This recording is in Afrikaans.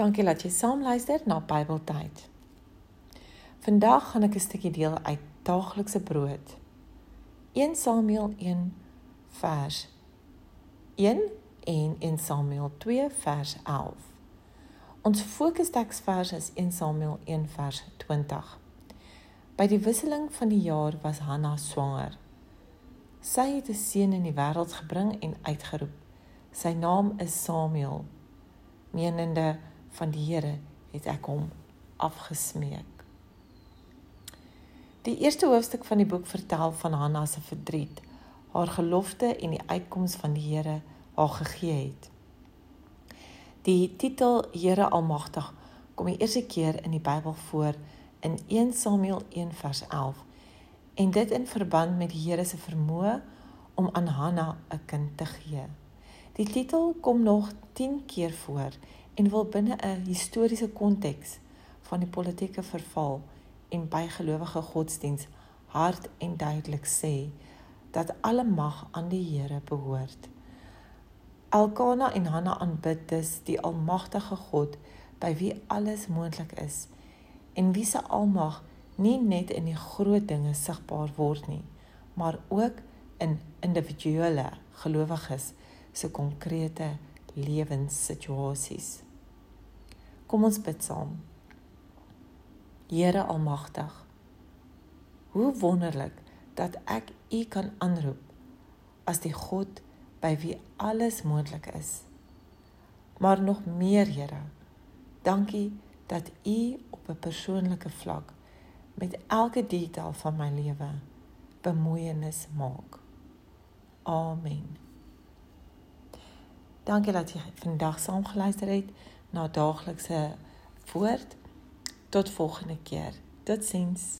Dankie dat jy saam luister na Bybeltyd. Vandag gaan ek 'n stukkie deel uit Daaglikse Brood. 1 Samuel 1 vers 1 en 1 Samuel 2 vers 11. Ons fokusteksvers is 1 Samuel 1 vers 20. By die wisseling van die jaar was Hanna swanger. Sy het 'n seun in die wêreld gebring en uitgeroep. Sy naam is Samuel. Menende van die Here het ek hom afgesmeek. Die eerste hoofstuk van die boek vertel van Hanna se verdriet, haar gelofte en die uitkoms van die Here haar gegee het. Die titel Here Almagtig kom die eerste keer in die Bybel voor in 1 Samuel 1 vers 11 en dit in verband met die Here se vermoë om aan Hanna 'n kind te gee. Die titel kom nog 10 keer voor en wil binne 'n historiese konteks van die politieke verval en bygelowige godsdiens hard en duidelik sê dat alle mag aan die Here behoort. Elkana en Hanna aanbid dus die almagtige God by wie alles moontlik is en wie se almag nie net in die groot dinge sigbaar word nie, maar ook in individuele gelowiges se konkrete lewenssituasies. Kom ons bid saam. Here Almagtig. Hoe wonderlik dat ek U kan aanroep as die God by wie alles moontlik is. Maar nog meer, Here. Dankie dat U op 'n persoonlike vlak met elke detail van my lewe bemoeienis maak. Amen. Dankie dat jy vandag saam geluister het na daaglikse woord. Tot volgende keer. Totsiens.